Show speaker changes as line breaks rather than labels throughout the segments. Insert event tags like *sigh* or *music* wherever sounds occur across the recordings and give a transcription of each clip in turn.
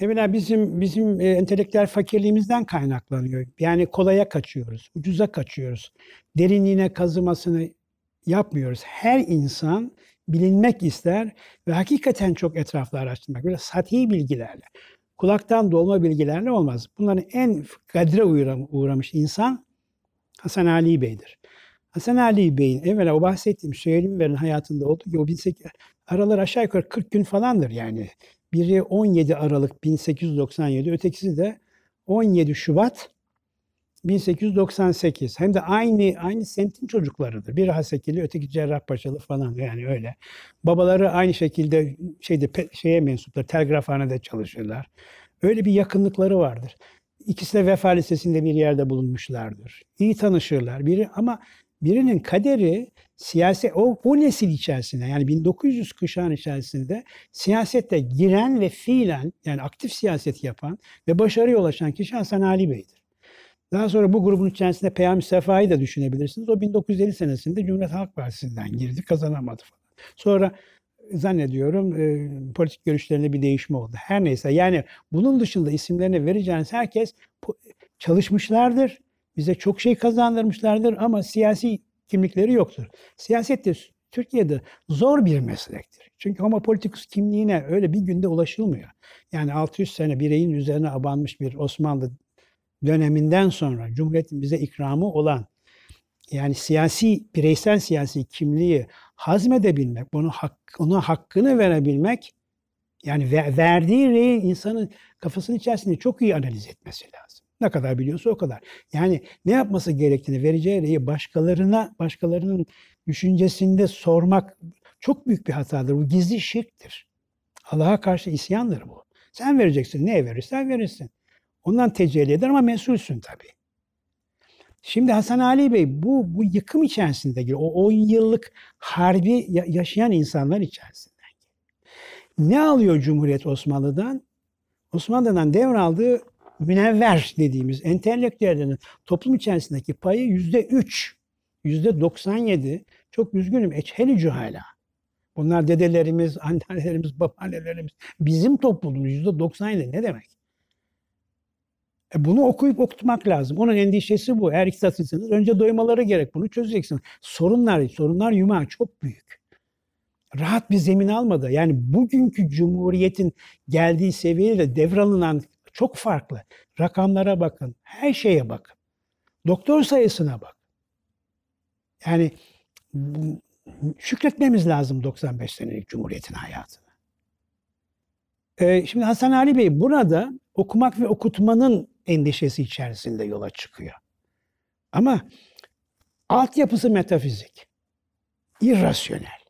Evvela bizim bizim e, entelektüel fakirliğimizden kaynaklanıyor. Yani kolaya kaçıyoruz, ucuza kaçıyoruz. Derinliğine kazımasını yapmıyoruz. Her insan bilinmek ister ve hakikaten çok etraflı araştırmak. Böyle sati bilgilerle, kulaktan dolma bilgilerle olmaz. Bunların en kadre uğram- uğramış insan Hasan Ali Bey'dir. Hasan Ali Bey'in evvela o bahsettiğim Süheyl'in hayatında olduğu gibi o 18 aralar aşağı yukarı 40 gün falandır yani. Biri 17 Aralık 1897, ötekisi de 17 Şubat 1898. Hem de aynı aynı semtin çocuklarıdır. Biri Hasekili, öteki Cerrahpaşalı falan yani öyle. Babaları aynı şekilde şeyde şeye mensuplar, telgrafhanede çalışırlar. Öyle bir yakınlıkları vardır. İkisi de Vefa Lisesi'nde bir yerde bulunmuşlardır. İyi tanışırlar. Biri ama birinin kaderi siyasi o bu nesil içerisinde yani 1900 kuşağın içerisinde siyasette giren ve fiilen yani aktif siyaset yapan ve başarıya ulaşan kişi Hasan Ali Bey'dir. Daha sonra bu grubun içerisinde Peyami Sefa'yı da düşünebilirsiniz. O 1950 senesinde Cumhuriyet Halk Partisi'nden girdi, kazanamadı falan. Sonra zannediyorum e, politik görüşlerinde bir değişme oldu. Her neyse yani bunun dışında isimlerini vereceğiniz herkes çalışmışlardır. Bize çok şey kazandırmışlardır ama siyasi kimlikleri yoktur. Siyaset de Türkiye'de zor bir meslektir. Çünkü homo politicus kimliğine öyle bir günde ulaşılmıyor. Yani 600 sene bireyin üzerine abanmış bir Osmanlı döneminden sonra Cumhuriyet'in bize ikramı olan yani siyasi, bireysel siyasi kimliği hazmedebilmek, bunu hak, ona hakkını verebilmek, yani ve- verdiği reyi insanın kafasının içerisinde çok iyi analiz etmesi lazım. Ne kadar biliyorsa o kadar. Yani ne yapması gerektiğini, vereceği reyi başkalarına, başkalarının düşüncesinde sormak çok büyük bir hatadır. Bu gizli şirktir. Allah'a karşı isyandır bu. Sen vereceksin, neye verirsen verirsin. Ondan tecelli eder ama mesulsün tabii. Şimdi Hasan Ali Bey bu, bu yıkım içerisinde giriyor. O 10 yıllık harbi ya- yaşayan insanlar içerisinden giriyor. Ne alıyor Cumhuriyet Osmanlı'dan? Osmanlı'dan devraldığı münevver dediğimiz entelektüellerin toplum içerisindeki payı yüzde üç, yüzde 97. Çok üzgünüm. Eçheli cühala. Bunlar dedelerimiz, *laughs* annelerimiz, babaannelerimiz. Bizim toplumumuz yüzde 97 ne demek? E bunu okuyup okutmak lazım. Onun endişesi bu. Eğer iktidatsızsanız önce doymaları gerek. Bunu çözeceksin. Sorunlar, sorunlar yumağı çok büyük. Rahat bir zemin almadı. Yani bugünkü cumhuriyetin geldiği seviyeyle devralınan çok farklı. Rakamlara bakın. Her şeye bakın. Doktor sayısına bak. Yani şükretmemiz lazım 95 senelik cumhuriyetin hayatına. Ee, şimdi Hasan Ali Bey burada okumak ve okutmanın endişesi içerisinde yola çıkıyor. Ama altyapısı metafizik, irrasyonel.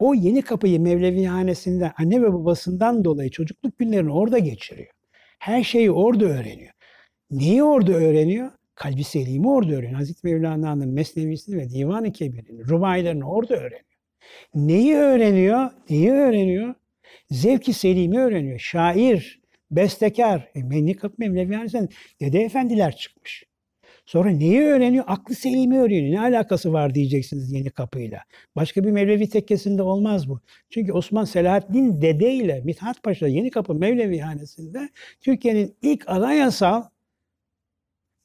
O yeni kapıyı Mevlevihanesi'nde anne ve babasından dolayı çocukluk günlerini orada geçiriyor. Her şeyi orada öğreniyor. Neyi orada öğreniyor? Kalbi selimi orada öğreniyor. Hazreti Mevlana'nın Mesnevisini ve Divan-ı Kebir'ini, Rubaylarını orada öğreniyor. Neyi öğreniyor? Neyi öğreniyor? Zevki selimi öğreniyor. Şair, bestekar. E, Menni Kapı Mevlevihanesi'nden Dede Efendiler çıkmış. Sonra neyi öğreniyor? Aklı selimi öğreniyor. Ne alakası var diyeceksiniz yeni kapıyla. Başka bir Mevlevi tekkesinde olmaz bu. Çünkü Osman Selahaddin Dede ile Mithat Paşa Yeni Kapı Mevlevihanesi'nde Türkiye'nin ilk anayasal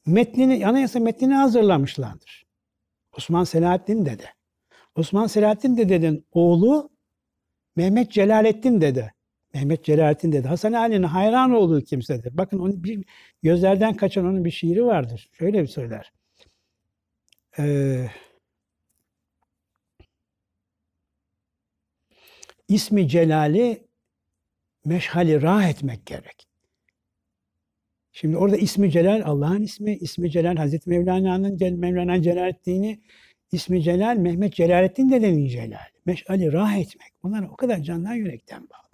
metnini, anayasa metnini hazırlamışlardır. Osman Selahaddin Dede. Osman Selahaddin Dede'nin oğlu Mehmet Celalettin Dede. Mehmet Celalettin Dede. Hasan Ali'nin hayran olduğu kimsedir. Bakın onun bir gözlerden kaçan onun bir şiiri vardır. Şöyle bir söyler. Ee, ismi Celali meşhali rah etmek gerek. Şimdi orada ismi Celal Allah'ın ismi, ismi Celal Hazreti Mevlana'nın Mevlana Celaleddin'i ismi Celal Mehmet Celalettin dedenin Celal. Meşali rah etmek. Bunlar o kadar candan yürekten bağlı.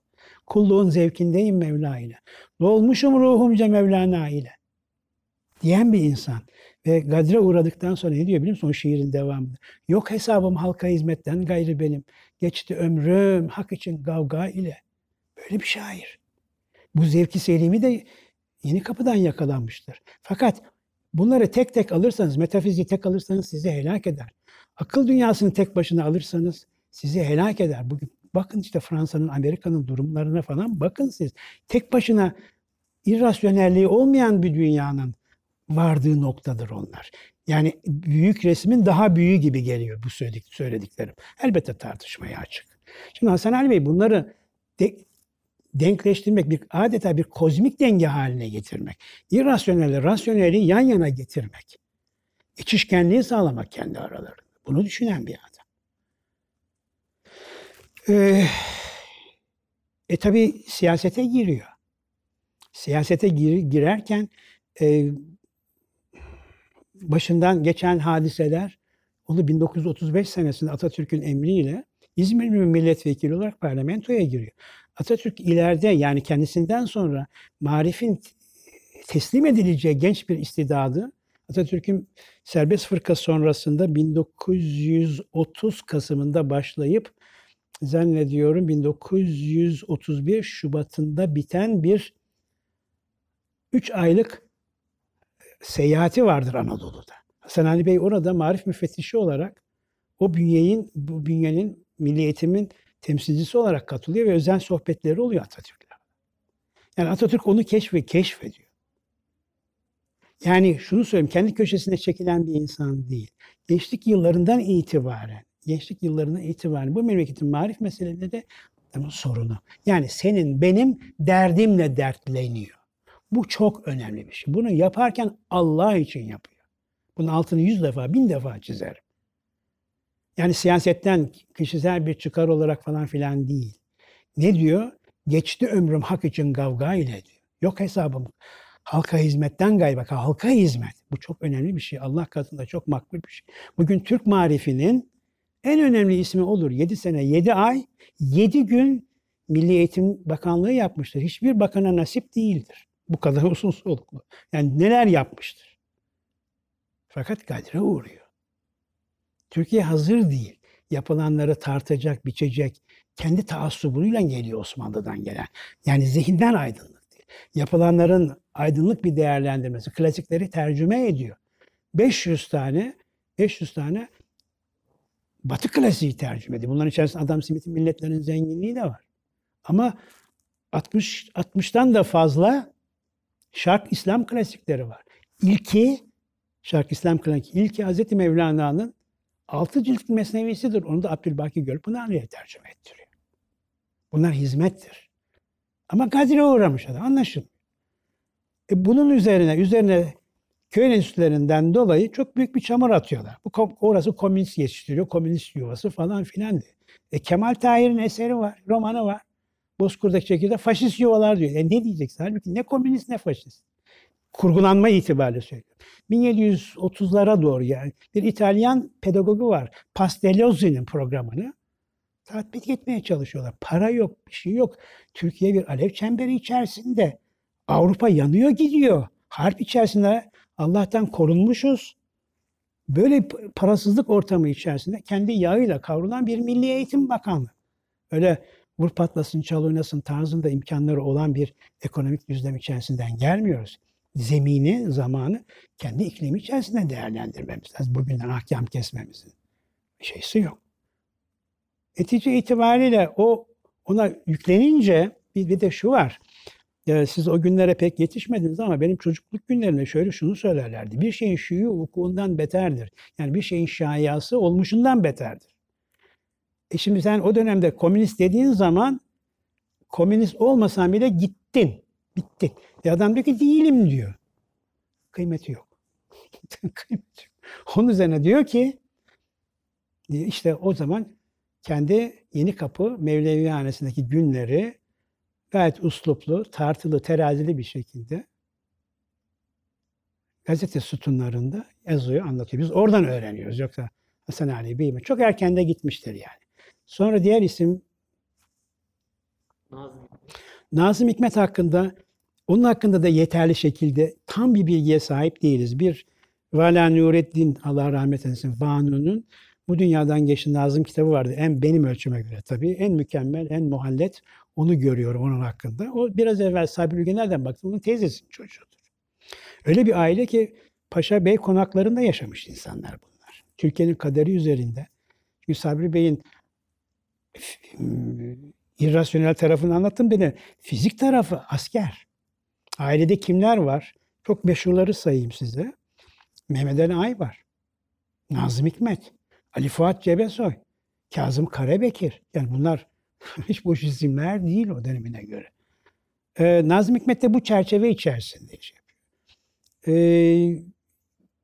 Kulluğun zevkindeyim Mevla ile. Dolmuşum ruhumca Mevlana ile. Diyen bir insan. Ve gadre uğradıktan sonra ne diyor biliyor musun o şiirin devamında? Yok hesabım halka hizmetten gayrı benim. Geçti ömrüm hak için kavga ile. Böyle bir şair. Bu zevki selimi de yeni kapıdan yakalanmıştır. Fakat bunları tek tek alırsanız, metafiziği tek alırsanız sizi helak eder. Akıl dünyasını tek başına alırsanız sizi helak eder. Bugün Bakın işte Fransa'nın, Amerika'nın durumlarına falan bakın siz. Tek başına irrasyonelliği olmayan bir dünyanın vardığı noktadır onlar. Yani büyük resmin daha büyüğü gibi geliyor bu söyledik, söylediklerim. Elbette tartışmaya açık. Şimdi Hasan Ali Bey bunları de, denkleştirmek, bir adeta bir kozmik denge haline getirmek, irrasyoneli, rasyoneli yan yana getirmek, geçişkenliği sağlamak kendi aralarında. Bunu düşünen bir adam. Ee, e tabi siyasete giriyor. Siyasete gir, girerken e, başından geçen hadiseler onu 1935 senesinde Atatürk'ün emriyle İzmir milletvekili olarak parlamentoya giriyor. Atatürk ileride yani kendisinden sonra marifin teslim edileceği genç bir istidadı Atatürk'ün serbest fırka sonrasında 1930 Kasım'ında başlayıp zannediyorum 1931 Şubat'ında biten bir 3 aylık seyahati vardır Anadolu'da. Hasan Ali Bey orada marif müfettişi olarak o bünyenin, bu bünyenin milli eğitimin temsilcisi olarak katılıyor ve özel sohbetleri oluyor Atatürk'le. Yani Atatürk onu keşfe, keşfediyor. Yani şunu söyleyeyim, kendi köşesine çekilen bir insan değil. Gençlik yıllarından itibaren, gençlik yıllarından itibaren bu memleketin marif meseleleri de sorunu. Yani senin benim derdimle dertleniyor. Bu çok önemli bir şey. Bunu yaparken Allah için yapıyor. Bunun altını yüz defa, bin defa çizerim. Yani siyasetten kişisel bir çıkar olarak falan filan değil. Ne diyor? Geçti ömrüm hak için kavga ile diyor. Yok hesabım. Halka hizmetten gayba. Halka hizmet. Bu çok önemli bir şey. Allah katında çok makbul bir şey. Bugün Türk marifinin en önemli ismi olur. 7 sene, 7 ay, 7 gün Milli Eğitim Bakanlığı yapmıştır. Hiçbir bakana nasip değildir. Bu kadar *laughs* uzun soluklu. Yani neler yapmıştır. Fakat kadre uğruyor. Türkiye hazır değil. Yapılanları tartacak, biçecek, kendi taassubuyla geliyor Osmanlı'dan gelen. Yani zihinden aydınlık değil. Yapılanların aydınlık bir değerlendirmesi, klasikleri tercüme ediyor. 500 tane 500 tane Batı klasiği tercüme ediyor. Bunların içerisinde Adam Smith'in milletlerin zenginliği de var. Ama 60 60'tan da fazla Şark İslam klasikleri var. İlki Şark İslam klasik ilki Hazreti Mevlana'nın altı cilt mesnevisidir. Onu da Abdülbaki Gölpınarlı'ya tercüme ettiriyor. Bunlar hizmettir. Ama kadire uğramış adam anlaşılmıyor. E bunun üzerine üzerine köy enstitülerinden dolayı çok büyük bir çamur atıyorlar. Bu orası komünist yetiştiriyor, komünist yuvası falan filan diye. E Kemal Tahir'in eseri var, romanı var. Bozkur'daki şekilde faşist yuvalar diyor. E ne diyeceksin? Halbuki ne komünist ne faşist. Kurgulanma itibariyle söylüyorum. 1730'lara doğru yani bir İtalyan pedagogu var. Pastelozzi'nin programını tatbik etmeye çalışıyorlar. Para yok, bir şey yok. Türkiye bir alev çemberi içerisinde. Avrupa yanıyor gidiyor. Harp içerisinde Allah'tan korunmuşuz. Böyle parasızlık ortamı içerisinde kendi yağıyla kavrulan bir Milli Eğitim Bakanlığı. Öyle vur patlasın, çal oynasın tarzında imkanları olan bir ekonomik düzlem içerisinden gelmiyoruz. Zemini, zamanı kendi iklimi içerisinde değerlendirmemiz lazım. Bugünden ahkam kesmemizin şeysi yok. Netice itibariyle o ona yüklenince bir, bir de şu var. Ya siz o günlere pek yetişmediniz ama benim çocukluk günlerimde şöyle şunu söylerlerdi. Bir şeyin şuyu vukuundan beterdir. Yani bir şeyin şayası olmuşundan beterdir. E şimdi sen o dönemde komünist dediğin zaman komünist olmasan bile gittin. Bittin. E adam diyor ki değilim diyor. Kıymeti yok. *laughs* Kıymeti yok. Onun üzerine diyor ki işte o zaman kendi Yeni Kapı Mevlevihanesi'ndeki günleri gayet usluplu, tartılı, terazili bir şekilde gazete sütunlarında yazıyor, anlatıyor. Biz oradan öğreniyoruz. Yoksa Hasan Ali Bey çok erken de gitmiştir yani. Sonra diğer isim Nazım. Nazım Hikmet hakkında onun hakkında da yeterli şekilde tam bir bilgiye sahip değiliz. Bir Vala Nureddin Allah rahmet eylesin Banu'nun bu dünyadan geçti Nazım kitabı vardı. En benim ölçüme göre tabii en mükemmel, en muhallet onu görüyorum onun hakkında. O biraz evvel Sabri nereden baktı? Onun teyzesinin çocuğudur. Öyle bir aile ki Paşa Bey konaklarında yaşamış insanlar bunlar. Türkiye'nin kaderi üzerinde. Çünkü Sabri Bey'in f- irrasyonel tarafını anlattım bile. Fizik tarafı asker. Ailede kimler var? Çok meşhurları sayayım size. Mehmet Ali Aybar, Nazım Hikmet, Ali Fuat Cebesoy, Kazım Karabekir. Yani bunlar *laughs* hiç boş isimler değil o dönemine göre. Ee, Nazım Hikmet de bu çerçeve içerisinde iş yapıyor. Ee,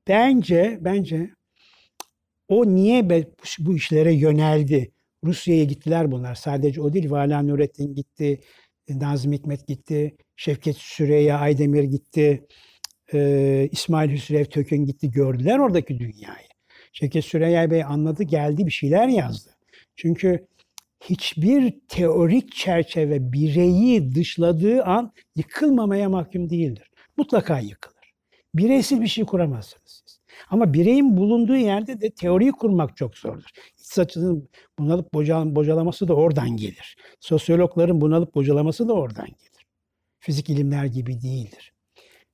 bence, bence o niye bu işlere yöneldi? Rusya'ya gittiler bunlar. Sadece o değil. Vala Nurettin gitti, Nazım Hikmet gitti, Şevket Süreyya Aydemir gitti, e, İsmail Hüsrev Tökün gitti. Gördüler oradaki dünyayı. Şevket Süreyya Bey anladı, geldi bir şeyler yazdı. Çünkü hiçbir teorik çerçeve bireyi dışladığı an yıkılmamaya mahkum değildir. Mutlaka yıkılır. Bireysel bir şey kuramazsınız siz. Ama bireyin bulunduğu yerde de teoriyi kurmak çok zordur. İktisatçının bunalıp bocal- bocalaması da oradan gelir. Sosyologların bunalıp bocalaması da oradan gelir. Fizik ilimler gibi değildir.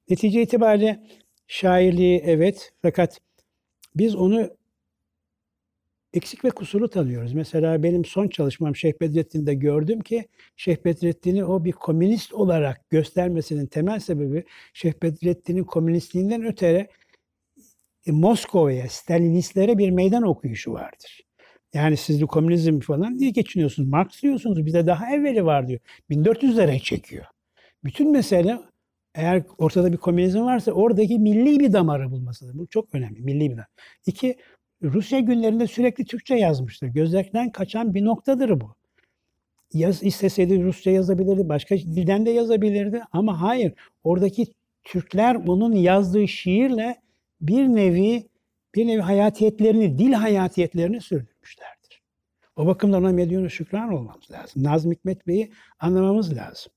Netice itibariyle şairliği evet fakat biz onu eksik ve kusurlu tanıyoruz. Mesela benim son çalışmam Şeyh Bedrettin'de gördüm ki Şeyh Bedrettin'i o bir komünist olarak göstermesinin temel sebebi Şeyh Bedrettin'in komünistliğinden öteye e, Moskova'ya, Stalinistlere bir meydan okuyuşu vardır. Yani siz de komünizm falan diye geçiniyorsunuz. Marx diyorsunuz. Bir de daha evveli var diyor. 1400'lere çekiyor. Bütün mesele eğer ortada bir komünizm varsa oradaki milli bir damarı bulmasıdır. Bu çok önemli. Milli bir damar. İki, Rusya günlerinde sürekli Türkçe yazmıştır. Gözlerden kaçan bir noktadır bu. Yaz isteseydi Rusça yazabilirdi, başka dilden de yazabilirdi ama hayır. Oradaki Türkler bunun yazdığı şiirle bir nevi bir nevi hayatiyetlerini, dil hayatiyetlerini sürdürmüşlerdir. O bakımdan ona medyonu şükran olmamız lazım. Nazım Hikmet Bey'i anlamamız lazım.